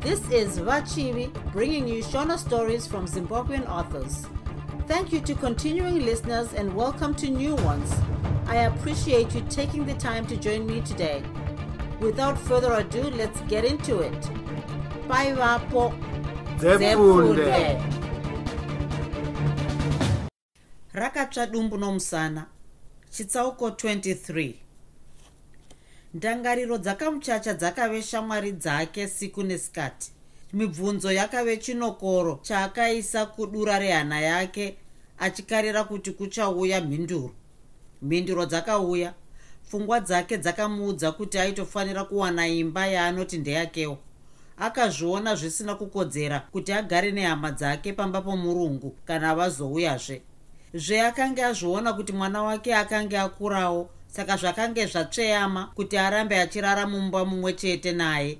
This is Vachivi bringing you Shona stories from Zimbabwean authors. Thank you to continuing listeners and welcome to new ones. I appreciate you taking the time to join me today. Without further ado, let's get into it. Bye, Vapo. rakatsva dumbu nomusana chitsauko 23 ndangariro dzakamuchacha dzakave shamwari dzake siku nesikati. Mibvunzo yakave chinokoro chaakaisa kudura rehana yake achikarira kuti kuchauya mhinduro. Mhinduro dzakauya. Pfungwa dzake dzakamuudza kuti aitofanira kuwana imba yaanoti ndeyakewo. Akazviona zvisina kukodzera kuti agare nehama dzake pamba pomurungu kana vazouyazve zveakanga azviona kuti mwana wake akanga akurawo saka zvakange zvatsveyama kuti arambe achirara mumba mumwe chete naye.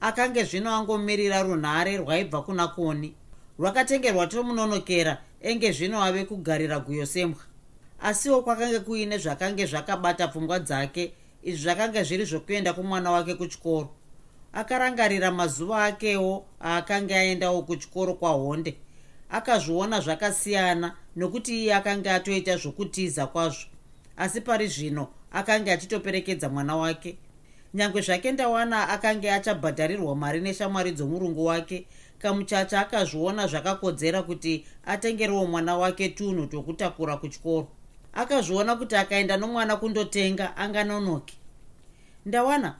Akange zvino angomirira runhare rwaibva kuna koni. Rwakatengerwa tomunonokera enge zvino ave kugarira guyo sembwa asiwo kwakange kuine zvakange zvakabata pfungwa dzake izvi zvakange zviri zvokuenda kumwana wake kuchikoro. Akarangarira mazuva akewo aakanga aendawo kuchikoro kwahonde. Akazviona zvakasiyana nokuti iye akanga atoita zvokutiza kwazvo asi pari zvino akanga achitoperekedza mwana wake. Nyange zvake ndawana akanga achabhadharirwa mari neshamwari dzomurungu wake kamuchacha akazviona zvakakodzera kuti atengerewo mwana wake tunhu twokutakura kuchikoro. Akazviona kuti akaenda nomwana kundotenga anganonoki ndawana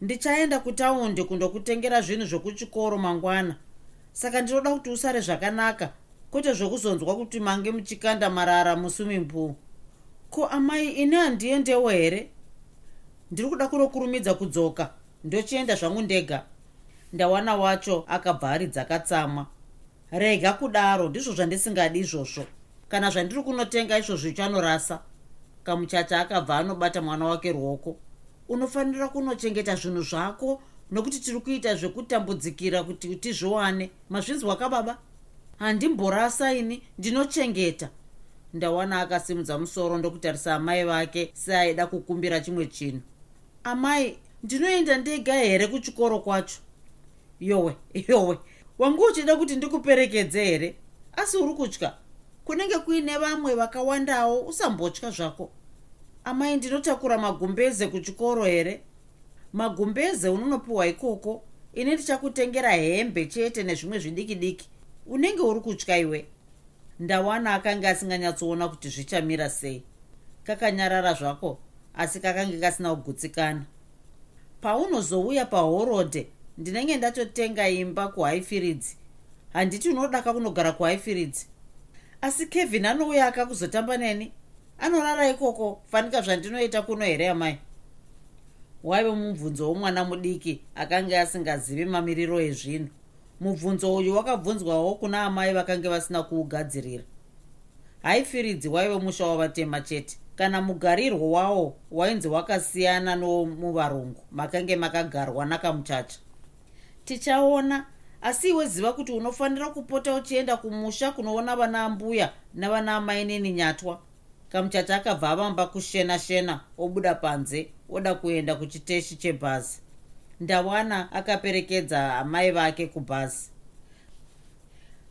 ndichaenda kutaundi kundokutengera zvinhu zvokuchikoro mangwana. Saka ndinoda kuti usare zvakanaka kwete zvokuzonzwa kuti mange muchikanda marara musumimpool ko amai ini handiendewo here? Ndiri kuda kunokurumidza kudzoka ndochienda zvangu ndega. Ndawana wacho akabva ari dzakatsamwa. Rega kudaro ndizvo zvandisingadi izvozvo. Kana zvandiri kunotenga izvozvo chanorasa kamuchacha akabva anobata mwana wake ruoko. Unofanira kunochengeta zvinhu zvako nokuti tiri kuita zvekutambudzikira kuti tizviwane. Mazvinzwa kababa handimborasa ini ndinochengeta ndawana akasimudza musoro ndokutarisa amai vake seaida kukumbira chimwe chinhu. Amai ndinoenda ndega here kuchikoro kwacho? Yowe yowe wangu uchida kuti ndikuperekedze here? Asi uri kutya? Kunenge kuine vamwe vakawandawo usambotya zvako. Amai ndinotakura magumbeze kuchikoro here? Magumbeze unonopiwa ikoko? Ini ndichakutengera hembe chete nezvimwe zvidiki diki unenge uri kutya iwe ndawana akanga asinganyatsoona kuti zvichamira sei. Kakanyarara zvako asi kakanga kasina kugutsikana. Paunozouya pahorodhe ndinenge ndatotenga imba kuhighfields handiti unodaka kunogara kuhighfields asi kevhin anouya akakuzotamba neni. Anorara ikoko fanika zvandinoita kuno here amai? Waive mubvunzo womwana mudiki akanga asingazivi mamiriro ezvinhu mubvunzo uyu wakabvunzwawo kuna amai vakanga vasina kuugadzirira. Haifiridzi waive musha wavatema chete. Kana mugarirwo wawo wainzi wakasiyana nomuvarungu makange makagarwa nakamuchacha. Tichaona asi iwe ziva kuti unofanira kupota uchienda kumusha kunoona vana ambuya navana amai neni nyatwa. Kamuchacha akabva avamba kushena shena obuda panze oda kuenda kuchiteshi chebhazi ndawana akaperekedza amai vake kubhazi.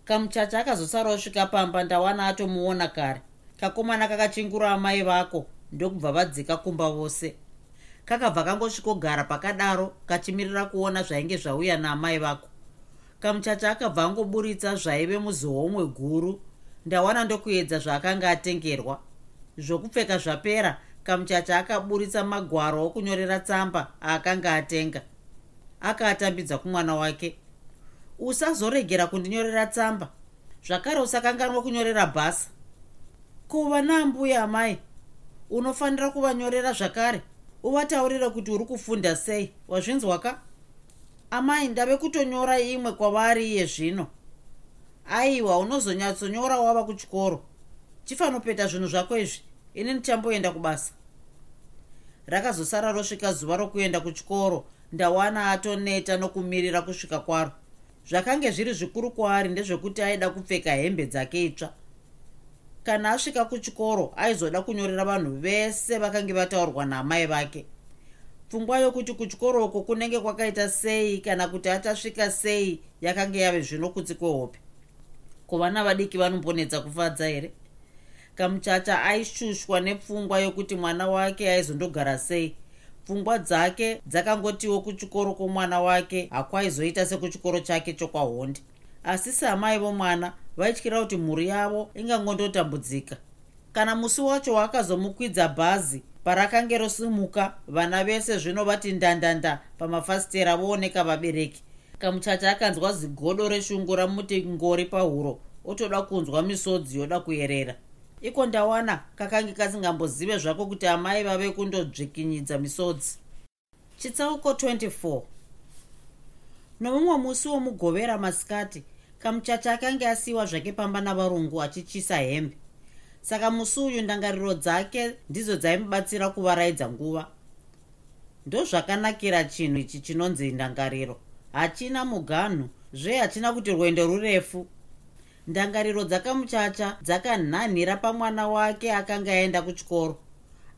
Kamuchacha akazosara osvika pamba ndawana atomuona kare. Kakomana kakachingura amai vako ndokubva vadzika kumba vose. Kakabva kangosvikogara pakadaro kachimirira kuona zvainge zvauya naamai vako. Kamuchacha akabva angoburitsa zvaive muzihomwe guru. Ndawana ndokuedza zvaakanga atengerwa. Zvokupfeka zvapera kamuchacha akaburitsa magwaro okunyorera tsamba aakanga atenga akaatambidza kumwana wake. Usazoregera kundinyorera tsamba. Zvakare usakanganwa kunyorera bhasa kuva naambuya amai. Unofanira kuvanyorera zvakare. Uvataurire kuti uri kufunda sei. Wazvinzwa ka amai ndave kutonyora imwe kwavari iye zvino. Aiwa unozonyatsonyora wava kuchikoro. Chifanopeta zvinhu zvako izvi. Ini ndichamboenda kubasa. Rakazosara rosvika zuva rokuenda kuchikoro ndawana atoneta nokumirira kusvika kwaro. Zvakange zviri zvikuru kwaari ndezvekuti aida kupfeka hembe dzake itsva. Kana asvika kuchikoro aizoda kunyorera vanhu vese vakange vataurwa naamai vake. Pfungwa yokuti kuchikoro uko kunenge kwakaita sei kana kuti achasvika sei yakanga yave zvino kutsi kwehope kuvana vadiki vanombonetsa kufadza here? Kamuchacha aishushwa nepfungwa yokuti mwana wake aizondogara sei pfungwa dzake dzakangotiwo kuchikoro kwomwana wake hakwaizoita sekuchikoro chake chokwahondi asi samai vomwana vaityira kuti mhuri yavo ingangondotambudzika kana musi wacho wakazomukwidza bhazi parakange rosimuka vana vese zvino vati ndandanda pamafasitera vooneka vabereki. Kamuchacha akanzwa zigodo reshungu ramuti ngori pahuro otoda kunzwa misodzi yoda kuyerera iko ndawana kakange kasingambozive zvako kuti amai vave kundodzvikinyidza misodzi. Chitsauko 24 nomumwe musi womugovera masikati kamuchacha akange asiyiwa zvake pamba navarungu achichisa hembe. Saka musi uyu ndangariro dzake ndidzo dzaimubatsira kuvaraidza nguva. Ndozvakanakira chinhu ichi chinonzi ndangariro. Hachina muganhu zve hachina kuti rwendo rurefu ndangariro dzakamuchacha dzakanhanhira pamwana wake akanga aenda kuchikoro.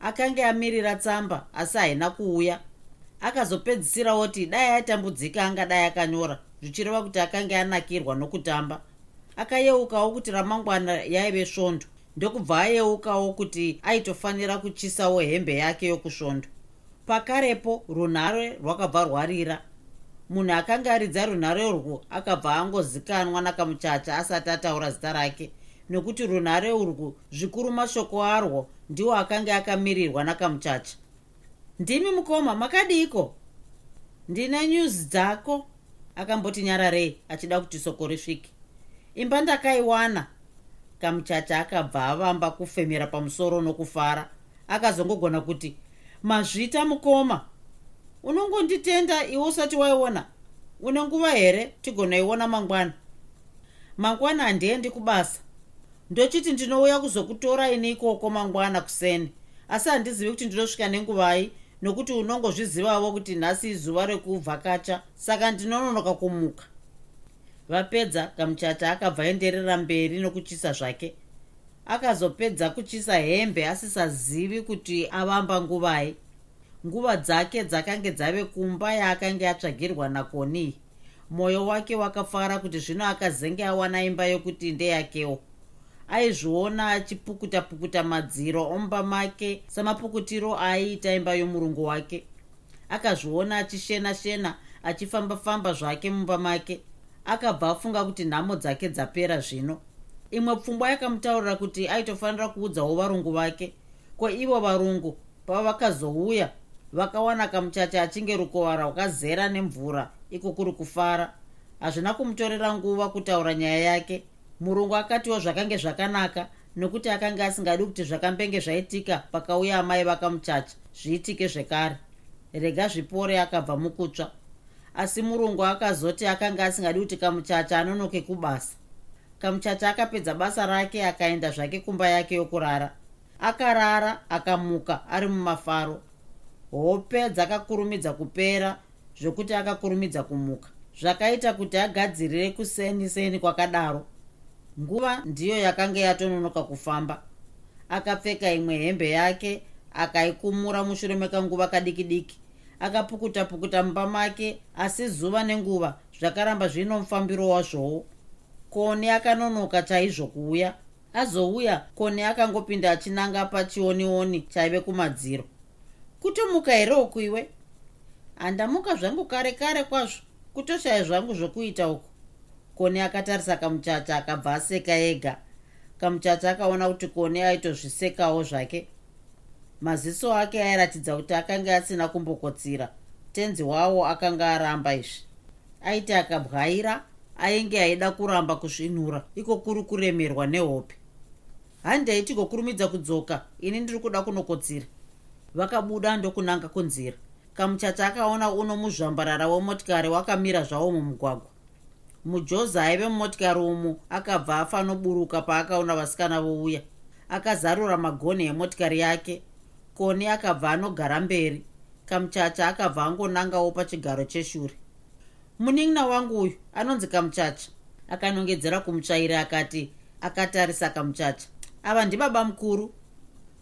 Akanga amirira tsamba asi haina kuuya. Akazopedzisira oti dai aitambudzika angadai akanyora zvichireva kuti akanga anakirwa nokutamba. Akayeukawo kuti ramangwana yaive svondo. Ndokubva ayeukawo kuti aitofanira kuchisawo hembe yake yokusvondo. Pakarepo runhare rwakabva rwarira munhu akanga aridza runhare urwu akabva angozikanwa nakamuchacha asati ataura zita rake. Nekuti runhare urwu zvikuru mashoko arwo ndiwo akanga akamirirwa nakamuchacha. Ndimi mukoma makadiko ndine nyuzi dzako. Akamboti nyararei achida kuti soko risvike. Imba ndakaiwana. Kamuchacha akabva avamba kufemera pamusoro nokufara. Akazongogona kuti mazvita mukoma unongonditenda iwe usati waiona? Une nguva here tigonoiona mangwana? Mangwana handiendi kubasa. Ndochiti ndinouya kuzokutora ini ikoko mangwana kuseni. Asi handizivi kuti ndinosvika nenguvai nokuti unongozvizivavo kuti nhasi izuva rekuvhakacha saka ndinononoka kumuka. Vapedza kamuchacha akabva enderera mberi nokuchisa zvake. Akazopedza kuchisa hembe asisazivi kuti avamba nguvai nguva dzake dzakange dzave kumba yaakanga atsvagirwa nakoni. Mwoyo wake wakafara kuti zvino akazenge awana imba yokuti ndeyakewo. Aizviona achipukuta pukuta madziro omba make samapukutiro aaiita imba yomurungu wake. Akazviona achishena shena achifamba famba zvake mumba make. Akabva afunga kuti nhamo dzake dzapera zvino. Imwe pfungwa yakamutaurira kuti aitofanira kuudzawo varungu vake. Ko ivo varungu pavakazouya vakawana kamuchacha achinge rukova rwakazera nemvura iko kuri kufara. Hazvina kumutorera nguva kutaura nyaya yake. Murungu akatiwo zvakange zvakanaka nokuti akanga asingadi kuti zvakambenge zvaitika pakauya amai vakamuchacha zviitike zvekare. Rega zvipore akabva mukutsva. Asi murungu akazoti akanga asingadi kuti kamuchacha anonoke kubasa. Kamuchacha akapedza basa rake akaenda zvake kumba yake yokurara. Akarara akamuka ari mumafaro hope dzakakurumidza kupera zvokuti akakurumidza kumuka. Zvakaita kuti agadzirire kuseni seni kwakadaro. Nguva ndiyo yakanga yatononoka kufamba. Akapfeka imwe hembe yake akaikumura mushure mekanguva kadiki diki akapukuta pukuta mumba make asi zuva nenguva zvakaramba zvino mufambiro wazvowo. Kone akanonoka chaizvo kuuya. Azouya kone akangopinda achinanga pachionioni chaive kumadziro kutomuka here uku iwe? Handamuka zvangu kare kare kwazvo kutoshaya zvangu zvokuita uku. Kone akatarisa kamuchacha akabva aseka ega. Kamuchacha akaona kuti kone aitozvisekawo zvake. Maziso ake airatidza kuti akanga asina kumbokotsira. Tenzi wavo akanga aramba izvi. Aiti akabwaira ainge aida kuramba kuzvinhura. Iko kuri kuremerwa nehope. Handei tigokurumidza kudzoka. Ini ndiri kuda kunokotsira vakabuda ndokunanga kunzira. Kamuchacha akaona uno muzvambarara wemotikari wakamira zvavo mumugwagwa. Mujozi aive mumotikari umu akabva afanoburuka paakaona vasikana vouya. Akazarura magonhi emotikari yake. Koni akabva anogara mberi. Kamuchacha akabva angonangawo pachigaro cheshure. Munin'ina wangu uyu anonzi kamuchacha akanongedzera kumutsvairi akati akatarisa kamuchacha ava ndibaba mukuru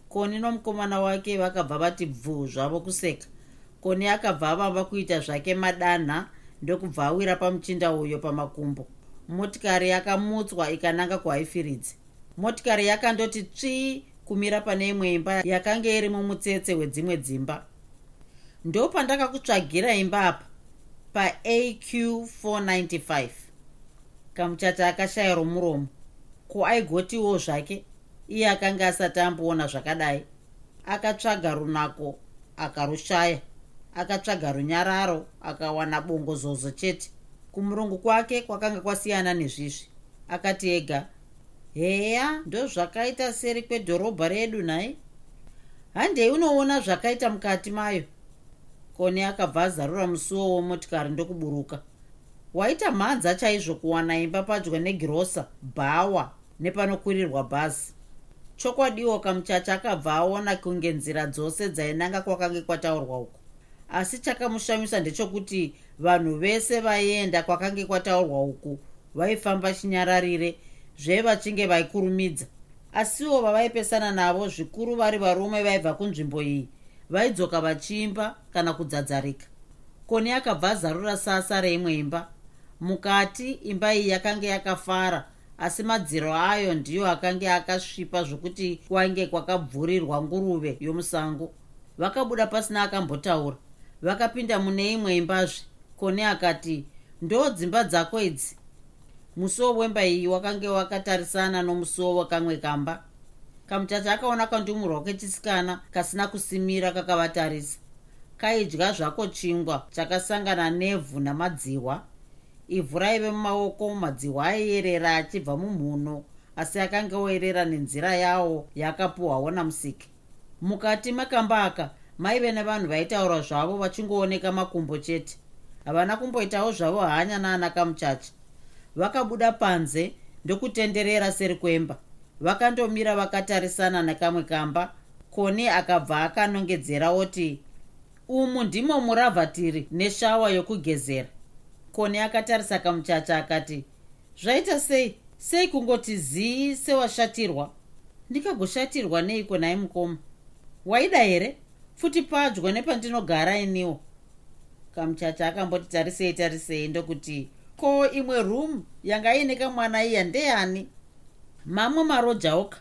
koni nomukomana wake vakabva vati bvuu zvavo kuseka. Koni akabva avamba kuita zvake madanha ndokubva awira pamuchinda uyo pamakumbo. Motikari yakamutswa ikananga kuhaifiridzi motikari yakandoti tsvii kumira pane imwe imba yakanga iri mumutsetse wedzimwe dzimba. Ndo pandakakutsvagira imba apa? Paaq 495 kamuchata akashaya romuromo ko aigotiwo zvake iye akanga asati amboona zvakadai. Akatsvaga runako akarushaya akatsvaga runyararo akawana bongozozo chete. Kumurungu kwake kwakanga kwasiyana nezvizvi. Akati ega heya ndozvakaita seri kwedhorobha redu nhai handei unoona zvakaita mukati mayo? Koni akabva azarura musuwo wemotikari ndokuburuka. Waita mhanza chaizvo kuwana imba padyo negirosa bhawa nepanokwirirwa bhazi chokwadiwo kamuchacha akabva aona kunge nzira dzose dzainanga kwakange kwataurwa uku. Asi chakamushamisa ndechokuti vanhu vese vaienda kwakange kwataurwa uku vaifamba chinyararire zvevachinge vaikurumidza. Asiwo vavaipesana navo zvikuru vari varume vaibva kunzvimbo iyi vaidzoka vachiimba kana kudzadzarika. Koni akabva azarura sasa reimwe imba. Mukati imba iyi yakanga yakafara asi madziro ayo ndiyo akanga akasvipa zvokuti kwainge kwakabvurirwa nguruve yomusango. Vakabuda pasina akambotaura. Vakapinda mune imwe imbazve. Koni akati ndo dzimba dzako idzi. Musuwo wemba iyi wakange wakatarisana nomusuwo wekamwe kamba. Kamutata akaona kandumurwa kechisikana kasina kusimira kakavatarisa. Kaidya zvako chingwa chakasangana nevhu namadziwa ivhu raive mumaoko madziwa aiyerera achibva mumhuno asi akanga oerera nenzira yawo yakapuhwawo namusiki. Mukati makamba aka maive nevanhu vaitaura zvavo vachingooneka makumbo chete. Havana kumboitawo zvavo hanya naana kamuchacha. Vakabuda panze ndokutenderera seri kwemba. Vakandomira vakatarisana nekamwe kamba. Koni akabva akanongedzera oti umu ndimo muravhatiri neshawa yokugezera koni akatarisa kamuchacha akati zvaita sei? Sei kungoti zii sewashatirwa? Ndikagoshatirwa neiko nai mukoma waida here? Futi padyo nepandinogara iniwo. Kamuchacha akamboti tarisei tarisei ndokuti ko imwe room yanga iine kamwana iya ndeyani? Mamwe marojaoka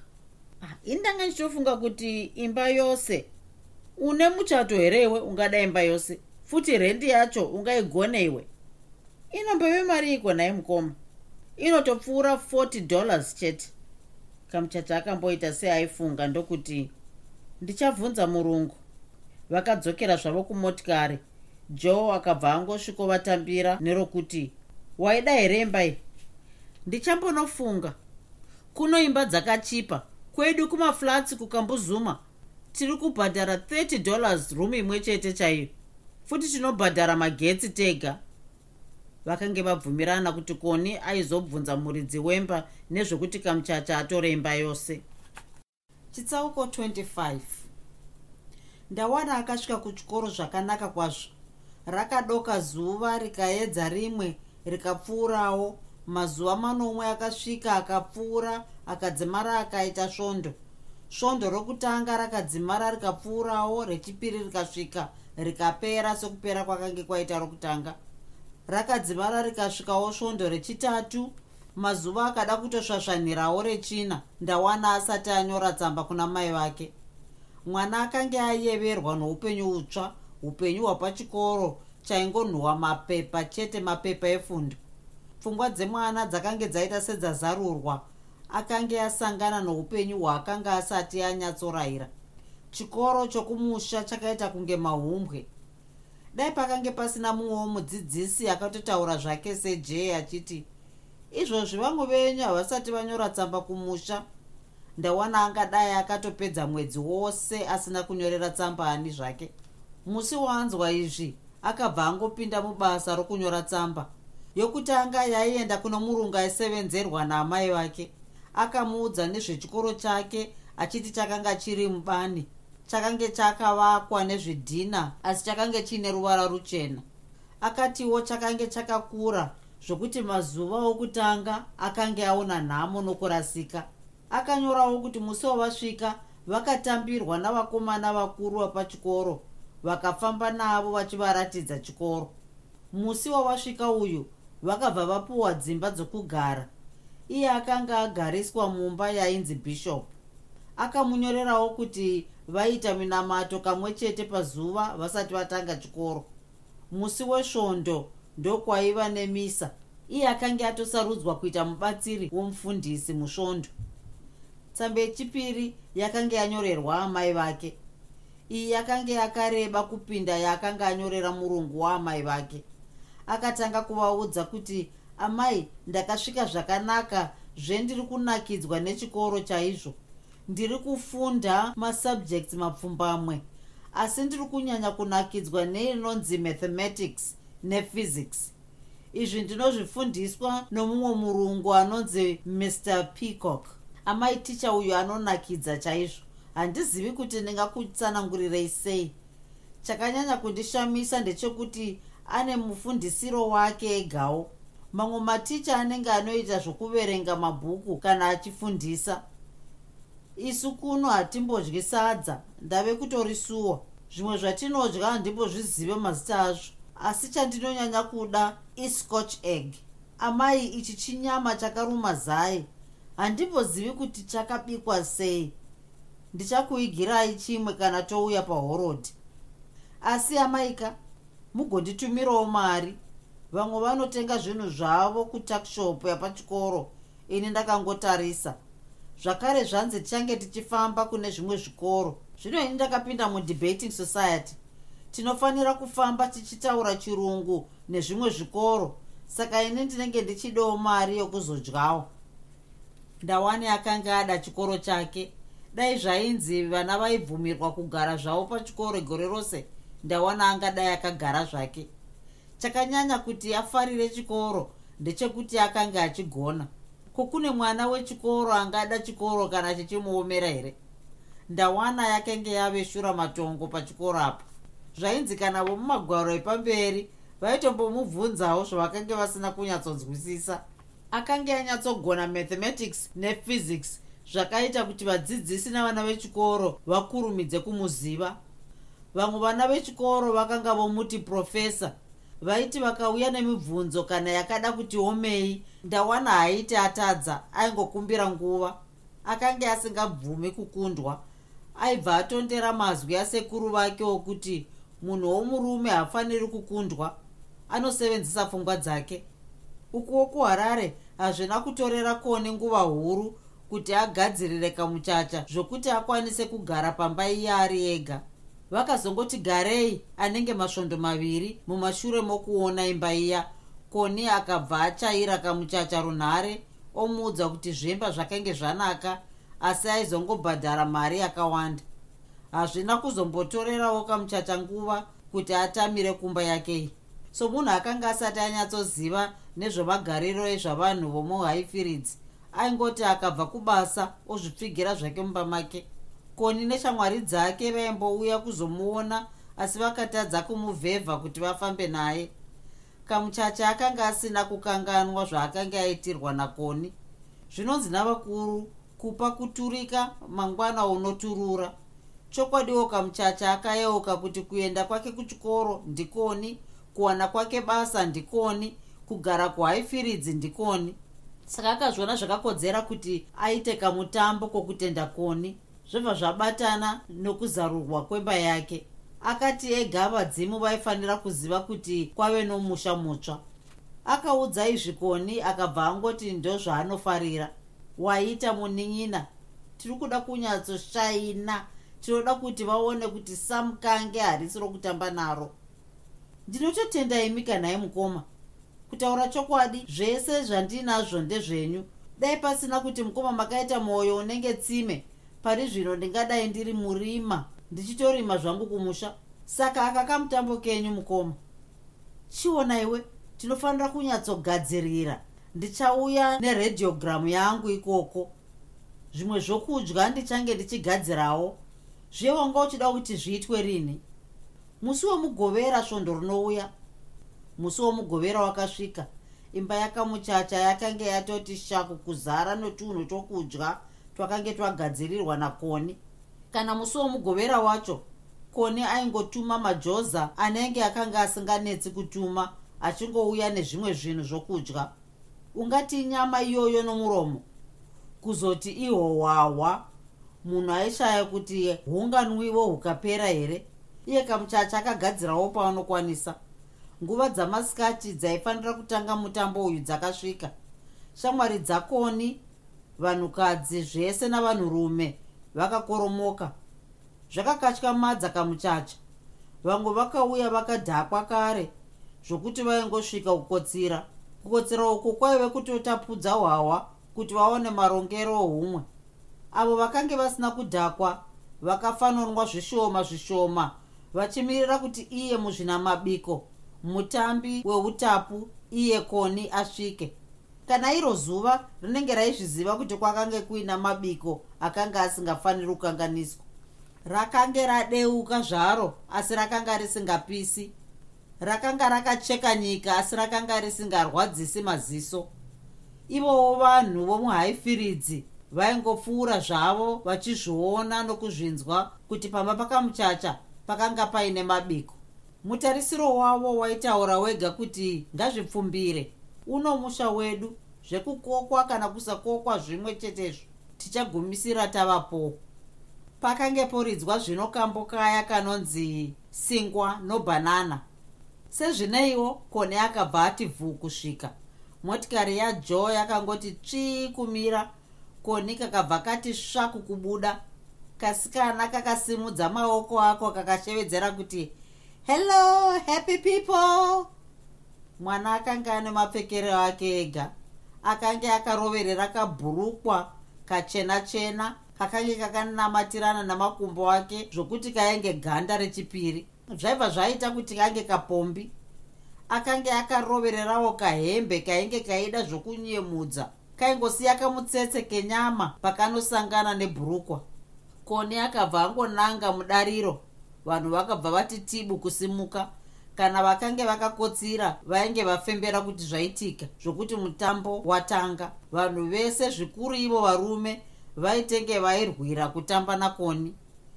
ah, indanga ndichofunga kuti imba yose. Une muchato here iwe ungada imba yose? Futi rendi yacho ungaigone inombeve mari iko nai mukoma. Inotopfuura 40 dollars chete. Kamuchacha akamboita seaifunga ndokuti ndichabvunza murungu. Vakadzokera zvavo kumotikari. Joe akabva angosvikovatambira nerokuti waida here imba iyi? Ndichambonofunga. Kuno imba dzakachipa. Kwedu kumaflats kukambuzuma. Tiri kubhadhara 30 dollars room imwe chete chaiyo futi tinobhadhara magetsi tega vakange vabvumirana kuti koni aizobvunza muridzi wemba nezvekuti kamuchacha atore imba yose. Chitsauko 25 ndawana akasvika kuchikoro zvakanaka kwazvo. Rakadoka zuva rikaedza rimwe rikapfuurawo. Mazuva manomwe akasvika akapfuura akadzimara akaita svondo. Svondo rokutanga rakadzimara rikapfuurawo rechipiri rikasvika rikapera. Sokupera kwakange kwaita rokutanga rakadzimara rikasvikawo svondo rechitatu. Mazuva akada kutosvasvanhirawo rechina. Ndawana asati anyora tsamba kuna mai vake. Mwana akange ayeverwa noupenyu utsva upenyu hwapachikoro chaingonhuhwa mapepa chete mapepa efundo. Pfungwa dzemwana dzakange dzaita sedzazarurwa. Akange asangana noupenyu hwaakanga asati anyatsorayira chikoro chokumusha chakaita kunge mahumbwe dai pakange pasina mumwewo mudzidzisi akatotaura zvake sejey achiti izvozvi vamwe venyu havasati vanyora tsamba kumusha. Ndawana angadai akatopedza mwedzi wose asina kunyorera tsamba ani zvake. Musi waanzwa izvi akabva angopinda mubasa rokunyora tsamba. Yokutanga yaienda kuno murungu aisevenzerwa naamai vake. Akamuudza nezvechikoro chake achiti chakanga chiri mubani chakange chakavakwa nezvidhina asi chakange chiine ruvara ruchena. Akatiwo chakange chakakura zvokuti mazuva okutanga akange aona nhamo nokurasika. Akanyorawo kuti musi wavasvika vakatambirwa navakomana vakuru vapachikoro vakafamba navo vachivaratidza chikoro. Musi wavasvika uyu vakabva vapuwa dzimba dzokugara. Iye akanga agariswa mumba yainzi bhishopu akamunyorerawo kuti vaita minamato kamwe chete pazuva vasati vatanga chikoro. Musi wesvondo ndokwaiva nemisa iye akanga atosarudzwa kuita mubatsiri womufundisi musvondo. Tsamba yechipiri yakanga yanyorerwa amai vake. Iyi yakanga yakareba kupinda yaakanga anyorera murungu waamai vake. Akatanga kuvaudza kuti amai ndakasvika zvakanaka zvendiri kunakidzwa nechikoro chaizvo ndiri kufunda masubjects mapfumbamwe asi ndiri kunyanya kunakidzwa neinonzi mathematics nephysics. Izvi ndinozvifundiswa nomumwe murungu anonzi mr peacock. Amai ticha uyu anonakidza chaizvo. Handizivi kuti ndingakutsanangurirei sei. Chakanyanya kundishamisa ndechekuti ane mufundisiro wake egawo mamwe maticha anenge anoita zvokuverenga mabhuku kana achifundisa isu kuno hatimbodyi sadza ndave kutorisuwa zvimwe zvatinodya handimbozvizive mazita azvo. Asi chandinonyanya kuda iscotch egg. Amai ichi chinyama chakaruma zai. Handimbozivi kuti chakabikwa sei. Ndichakuigirai chimwe kana touya pahorodi asi amaika mugonditumirawo mari. Vamwe vanotenga zvinhu zvavo kutakshop yapachikoro. Ini ndakangotarisa zvakare zvanzi tichange tichifamba kune zvimwe zvikoro. Zvino ini ndakapinda mudebating society. Tinofanira kufamba tichitaura chirungu nezvimwe zvikoro. Saka ini ndinenge ndichidawo mari yokuzodyawo. Ndawani akanga ada chikoro chake. Dai zvainzi vana vaibvumirwa kugara zvavo pachikoro gore rose ndawana angadai akagara zvake. Chakanyanya kuti afarire chikoro ndechekuti akanga achigona kokune mwana wechikoro angada chikoro kana chichimuomera here? Ndawana yakenge yave shura matongo pachikoro apo. Zvainzi kana vomumagwaro epamberi vaitombomubvunzawo zvavakanga vasina kunyatsonzwisisa. Akanga anyatsogona mathematics nephysics zvakaita kuti vadzidzisi navana vechikoro vakurumidze kumuziva. Vamwe vana vechikoro vakanga vomuti profesa vaiti vakauya nemibvunzo kana yakada kuti omei ndawana haiti atadza aingokumbira nguva. Akanga asingabvumi kukundwa aibva atondera mazwi asekuru vake okuti munhu womurume haafaniri kukundwa anosevenzisa pfungwa dzake. Ukuwo kuharare hazvina kutorera koni nguva huru kuti agadzirire kamuchacha zvokuti akwanise kugara pamba iye ari ega vakazongoti garei anenge masvondo maviri mumashure mokuona imba iya. Koni akabva achaira kamuchacha runhare omuudza kuti zvemba zvakange zvanaka asi aizongobhadhara mari yakawanda. Hazvina kuzombotorerawo kamuchacha nguva kuti atamire kumba yakei so munhu akanga asati anyatsoziva nezvemagariro ezvavanhu vomuhighfields aingoti akabva kubasa ozvipfigira zvake mumba make koni neshamwari dzake vaimbouya kuzomuona asi vakatadza kumuvhevha kuti vafambe naye. Kamuchacha akanga asina kukanganwa zvaakanga aitirwa nakoni. Zvinonzi navakuru kupa kuturika mangwana unoturura. Chokwadiwo kamuchacha akayeuka kuti kuenda kwake kuchikoro ndikoni kuwana kwake basa ndikoni kugara kuhighfields ndikoni. Saka akazviona zvakakodzera kuti aite kamutambo kwokutenda koni zvobva zvabatana nokuzarurwa kwemba yake. Akati ega vadzimu vaifanira kuziva kuti kwave nomusha mutsva. Akaudza izvikoni akabva angoti ndozvaanofarira waita munin'ina. Tiri kuda kunyatsoshaina. Tinoda kuti vaone kuti samukange harisi rokutamba naro. Ndinototenda imi kanhai mukoma kutaura chokwadi zvese zvandinazvo ndezvenyu. Dai pasina kuti mukoma makaita mwoyo unenge tsime pari zvino ndingadai ndiri murima ndichitorima zvangu kumusha. Saka aka kamutambo kenyu mukoma. Chiona iwe tinofanira kunyatsogadzirira. Ndichauya nerediogramu yangu ikoko. Zvimwe zvokudya ndichange ndichigadzirawo. Zviye wanga uchida kuti zviitwe rini? Musi wemugovera svondo rinouya. Musi womugovera wakasvika imba yakamuchacha yakanga yatoti shaku kuzara notunhu twokudya twakange twagadzirirwa nakoni. Kana musi womugovera wacho koni aingotuma majoza anenge akanga asinganetsi kutuma achingouya nezvimwe zvinhu zvokudya. Ungati nyama iyoyo nomuromo kuzoti ihwohwahwa munhu aishaya kuti hunganwiwo hukapera here? Iye kamuchacha akagadzirawo paanokwanisa. Nguva dzamasikati dzaifanira kutanga mutambo uyu dzakasvika. Shamwari dzakoni vanhukadzi zvese navanhurume vakakoromoka. Zvakakatyamadza kamuchacha. Vamwe vakauya vakadhakwa kare zvokuti vaingosvika kukotsira. Kukotsira uku kwaive kutotapudza hwahwa kuti vaone marongero humwe. Avo vakange vasina kudhakwa vakafanonwa zvishoma zvishoma vachimirira kuti iye muzvinamabiko mutambi weutapu iye koni asvike kana iro zuva rinenge raizviziva kuti kwakange kuina mabiko akanga asingafaniri kukanganiswa. Rakange radeuka zvaro asi rakanga risingapisi. Rakanga rakacheka nyika asi rakanga risingarwadzisi maziso. Ivowo vanhu vomuhaifiridzi vaingopfuura zvavo vachizviona nokuzvinzwa kuti pamba pakamuchacha pakanga paine mabiko. Mutarisiro wavo waitaura wega kuti ngazvipfumbire uno musha wedu. Zvekukokwa kana kusakokwa zvimwe chetezvo tichagumisira tavapo. Pakange poridzwa zvinokambo kaya kanonzi singwa nobhanana. Sezvineiwo kone akabva ati vhuu kusvika. Motikari yajoe yakangoti tsvii kumira koni kakabva kati svaku kubuda. Kasikana kakasimudza maoko ako kakashevedzera kuti hello happy people mwana akanga ane mapfekero ake ega. Akanga akaroverera kabhurukwa kachena chena kakange kakanamatirana namakumbo ake zvokuti kainge ganda rechipiri. Zvaibva zvaita kuti kange kapombi. Akange akarovererawo kahembe kainge kaida zvokunyemudza. Kaingosiya kamutsetse kenyama pakanosangana nebhurukwa. Koni akabva angonanga mudariro. Vanhu vakabva vati tibu kusimuka kana vakange vakakotsira vainge vafembera kuti zvaitika zvokuti mutambo watanga. Vanhu vese zvikuru ivo varume vaitenge vairwira kutamba nakoni.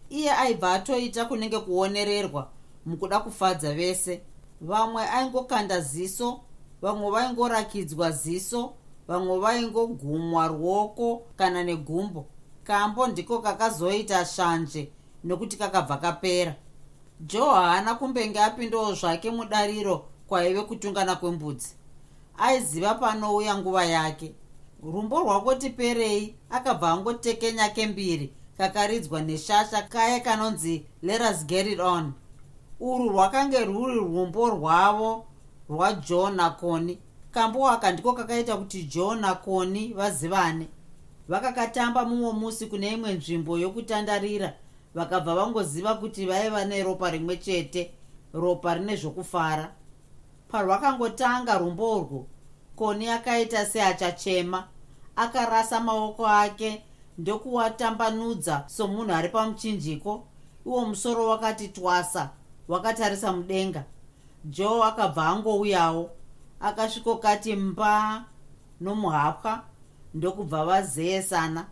Iye aibva atoita kunenge kuonererwa mukuda kufadza vese. Vamwe aingokanda ziso vamwe vaingorakidzwa ziso vamwe vaingogumwa ruoko kana negumbo. Kambo ndiko kakazoita shanje nokuti kakabva kapera joe haana kumbenge apindawo zvake mudariro kwaive kutungana kwembudzi. Aiziva panouya nguva yake. Rumbo rwakoti perei akabva angotekenya kembiri kakaridzwa neshasha kaye kanonzi letus get it on. Urwu rwakange rwuri rumbo rwavo rwajoe nakoni. Kambo aka ndiko kakaita kuti joe nakoni vazivane. Vakakatamba mumwe musi kune imwe nzvimbo yokutandarira vakabva vangoziva kuti vaiva neropa rimwe chete ropa rine zvokufara. Parwakangotanga rumbo urwu koni akaita seachachema akarasa maoko ake ndokuwatambanudza somunhu ari pamuchinjiko. Iwo musoro wakati twasa wakatarisa mudenga. Joe akabva angouyawo akasvikokati mba nomuhapwa ndokubva vazeyesana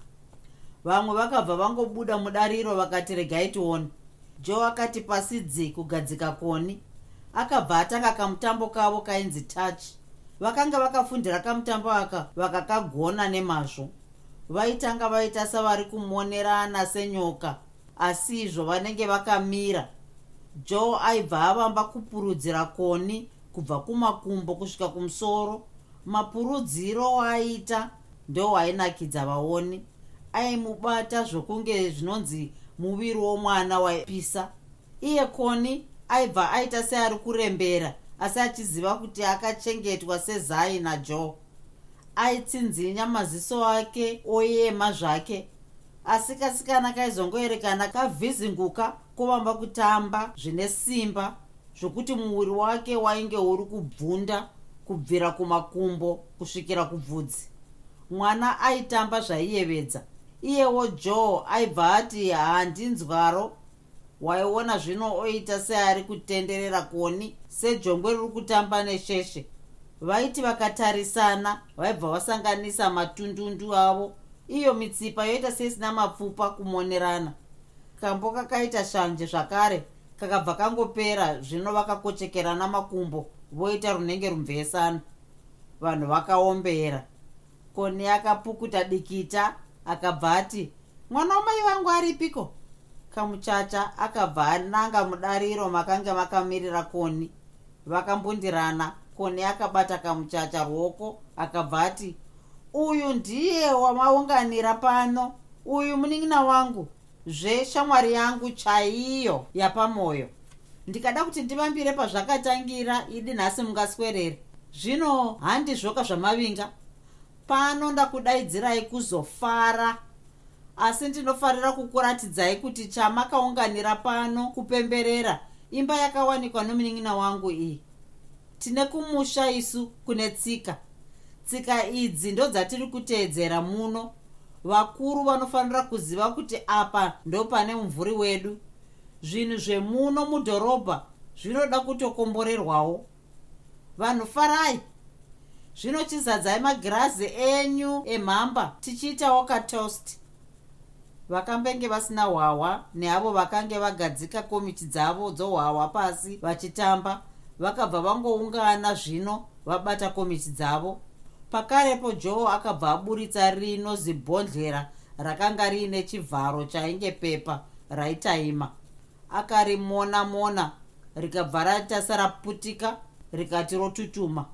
vamwe vakabva vangobuda mudariro vakati regai tione. Joe akati pasidzi kugadzika koni. Akabva atanga kamutambo kavo kainzi touch. Vakanga vakafundira kamutambo aka vakakagona nemazvo. Vaitanga vaita savari kumonerana senyoka asi izvo vanenge vakamira. Joe aibva avamba kupurudzira koni kubva kumakumbo kusvika kumusoro. Mapurudziro waaita ndowainakidza vaoni aimubata zvokunge zvinonzi muviri womwana waipisa. Iye koni aibva aita seari kurembera asi achiziva kuti akachengetwa sezai najoe aitsinzinya maziso ake oyema zvake. Asi kasikana kaizongoerekana kavhizinguka kuvamba kutamba zvine simba zvokuti muviri wake wainge uri kubvunda kubvira kumakumbo kusvikira kubvudzi. Mwana aitamba zvaiyevedza iyewo joe aibva ati handinzwaro waiona zvino oita seari kutenderera koni sejongwe riri kutamba nesheshe. Vaiti vakatarisana vaibva vasanganisa matundundu avo. Iyo mitsipa yoita seisina mapfupa kumonerana. Kambo kakaita shanje zvakare kakabva kangopera zvino vakakochekerana makumbo voita runenge rumvesana. Vanhu vakaombera. Koni akapukuta dikita akabva ati mwana wamai vangu aripiko? Kamuchacha akabva ananga mudariro makanga makamirira koni. Vakambundirana koni akabata kamuchacha ruoko akabva ati uyu ndiye wamaunganira pano. Uyu munin'ina wangu. Zveshamwari yangu chaiyo yapamwoyo ndikada kuti ndivambire pazvakatangira idi nhasi mungaswerere. Zvino handizvoka zvamavinga pano ndakudaidzirai kuzofara asi ndinofarira kukuratidzai kuti chamakaunganira pano kupemberera imba yakawanikwa nomunin'ina wangu iyi. Tine kumusha isu kune tsika. Tsika idzi ndo dzatiri kuteedzera muno. Vakuru vanofanira kuziva kuti apa ndo pane mumvuri wedu. Zvinhu zvemuno mudhorobha zvinoda kutokomborerwawo. Vanhu farai zvino chizadzai magirazi enyu emhamba tichiitawo katost vakambenge vasina hwahwa neavo vakange vagadzika komiti dzavo dzohwahwa pasi vachitamba vakabva vangoungana zvino vabata komiti dzavo. Pakarepo joe akabva aburitsa rino zibhodhlera rakanga riine chivharo chainge pepa raitaima. Akarimona mona rikabva raita raputika rikati rotutuma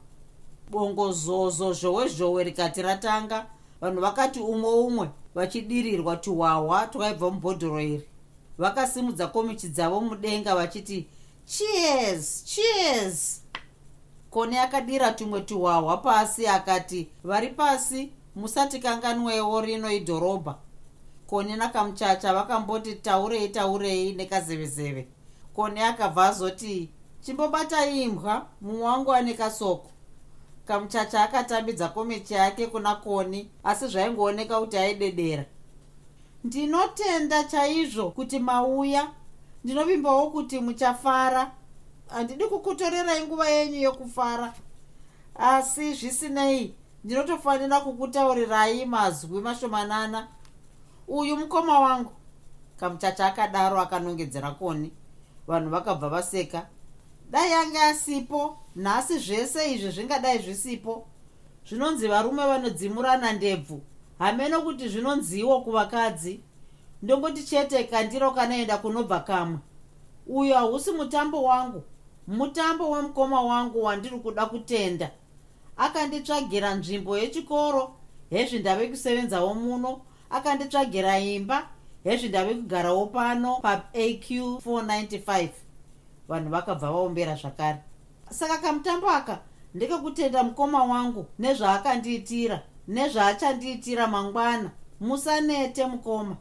bongozozo zhowe zhowe rikati ratanga. Vanhu vakati umwe umwe vachidirirwa tuhwahwa twaibva mubhodhoro iri. Vakasimudza komiti dzavo mudenga vachiti cheers cheers. Kone akadira tumwe tuhwahwa pasi akati vari pasi musati kanganwewo rino idhorobha. Kone nakamuchacha vakamboti taurei taurei nekazevezeve. Kone akabva azoti chimbobata imbwa mumwe wangu ane kasoko kamuchacha akatambidza komiti yake kuna koni asi zvaingooneka kuti aidedera. Ndinotenda chaizvo kuti mauya ndinovimbawo kuti muchafara. Handidi kukutorerai nguva yenyu yokufara. Asi zvisinei ndinotofanira kukutaurirai mazwi mashomanana. Uyu mukoma wangu. Kamuchacha akadaro akanongedzera koni vanhu vakabva vaseka dai ange asipo. Nhasi zvese izvi zvingadai zvisipo. Zvinonzi varume vanodzimurana ndebvu. Hameno kuti zvinonziwo kuvakadzi. Ndongoti chete kandiro kanoenda kunobva kamwe. Uyu hausi mutambo wangu. Mutambo wemukoma wangu wandiri kuda kutenda. Akanditsvagira nzvimbo yechikoro. Hezvi ndave kusevenzawo muno. Akanditsvagira imba. Hezvi ndave kugarawo pano paaq 495 vanhu vakabva vaombera zvakare. Saka kamutambo aka ndekekutenda mukoma wangu nezvaakandiitira nezvaachandiitira mangwana musanete mukoma.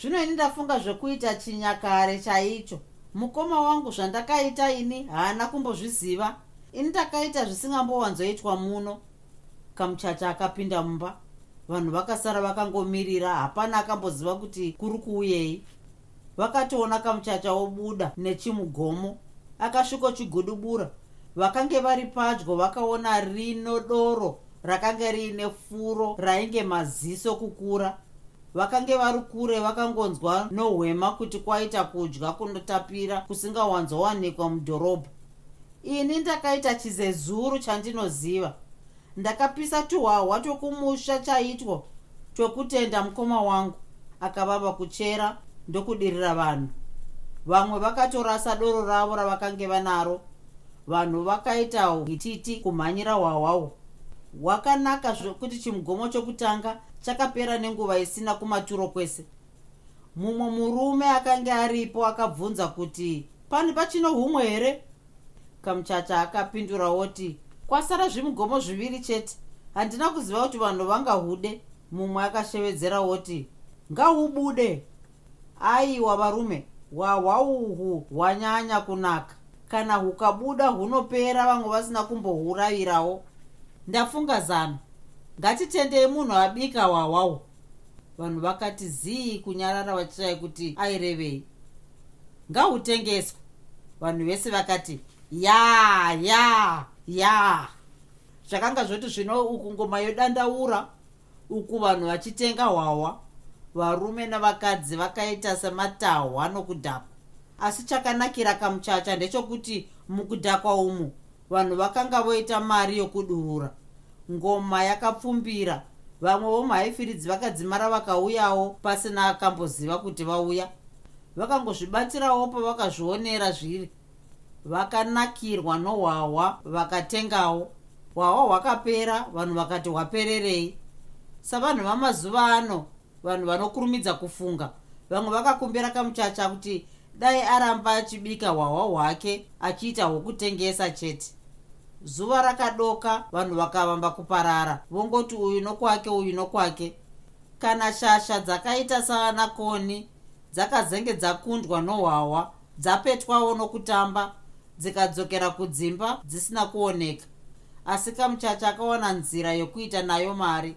Zvino ini ndafunga zvekuita chinyakare chaicho. Mukoma wangu zvandakaita ini haana kumbozviziva. Ini ndakaita zvisingambowanzoitwa muno. Kamuchacha akapinda mumba. Vanhu vakasara vakangomirira hapana akamboziva kuti kuri kuuyei vakatoona kamuchacha wobuda nechimugomo akasvikochigudubura vakange vari padyo vakaona rino doro rakanga riine furo rainge maziso kukura. Vakange vari kure vakangonzwa nohwema kuti kwaita kudya kunotapira kusingawanzowanikwa mudhorobha. Ini ndakaita chizezuru chandinoziva. Ndakapisa tuhwahwa tokumusha chaitwo twekutenda mukoma wangu. Akavava kuchera ndokudirira vanhu. Vamwe vakatorasa doro ravo ravakange vanaro vanhu vakaita hititi kumhanyira hwahwawo hwakanaka zvekuti chimugomo chokutanga chakapera nenguva isina kumaturo kwese. Mumwe murume akanga aripo akabvunza kuti pani pachino humwe here? Kamuchacha akapinduraoti kwasara zvimugomo zviviri chete. Handina kuziva kuti vanhu vangahude. Mumwe akashevedzeraoti ngahubude aiwa varume hwahwa uhu hwanyanya kunaka. Kana hukabuda hunopera vamwe vasina kumbohuravirawo. Ndafunga zano. Ngatitendei munhu abika hwahwawo vanhu vakati zii kunyarara vachitarai kuti airevei ngahutengeswa vanhu vese vakati ya ya ya. Zvakanga zvoti zvino uku ngoma yodandaura uku vanhu vachitenga hwahwa varume navakadzi vakaita sematahwa nokudhakwa asi chakanakira kamuchacha ndechekuti mukudhakwa umu vanhu vakanga voita mari yokudurura. Ngoma yakapfumbira. Vamwe vomhaifiridzi vakadzimara vakauyawo pasina akamboziva kuti vauya. Vakangozvibatirawo pavakazvionera zviri. Vakanakirwa nohwahwa vakatengawo. Hwahwa hwakapera vanhu vakati hwapererei. Savanhu vamazuva ano vanhu vanokurumidza kufunga. Vamwe vakakumbira kamuchacha kuti dai aramba achibika hwahwa hwake achiita hwokutengesa chete. Zuva rakadoka vanhu vakavamba kuparara. Vongoti uyu nokwake uyu nokwake. Kana shasha dzakaita saana koni dzakazenge dzakundwa nohwahwa dzapetwawo nokutamba dzikadzokera kudzimba dzisina kuoneka. Asi kamuchacha akawana nzira yokuita nayo mari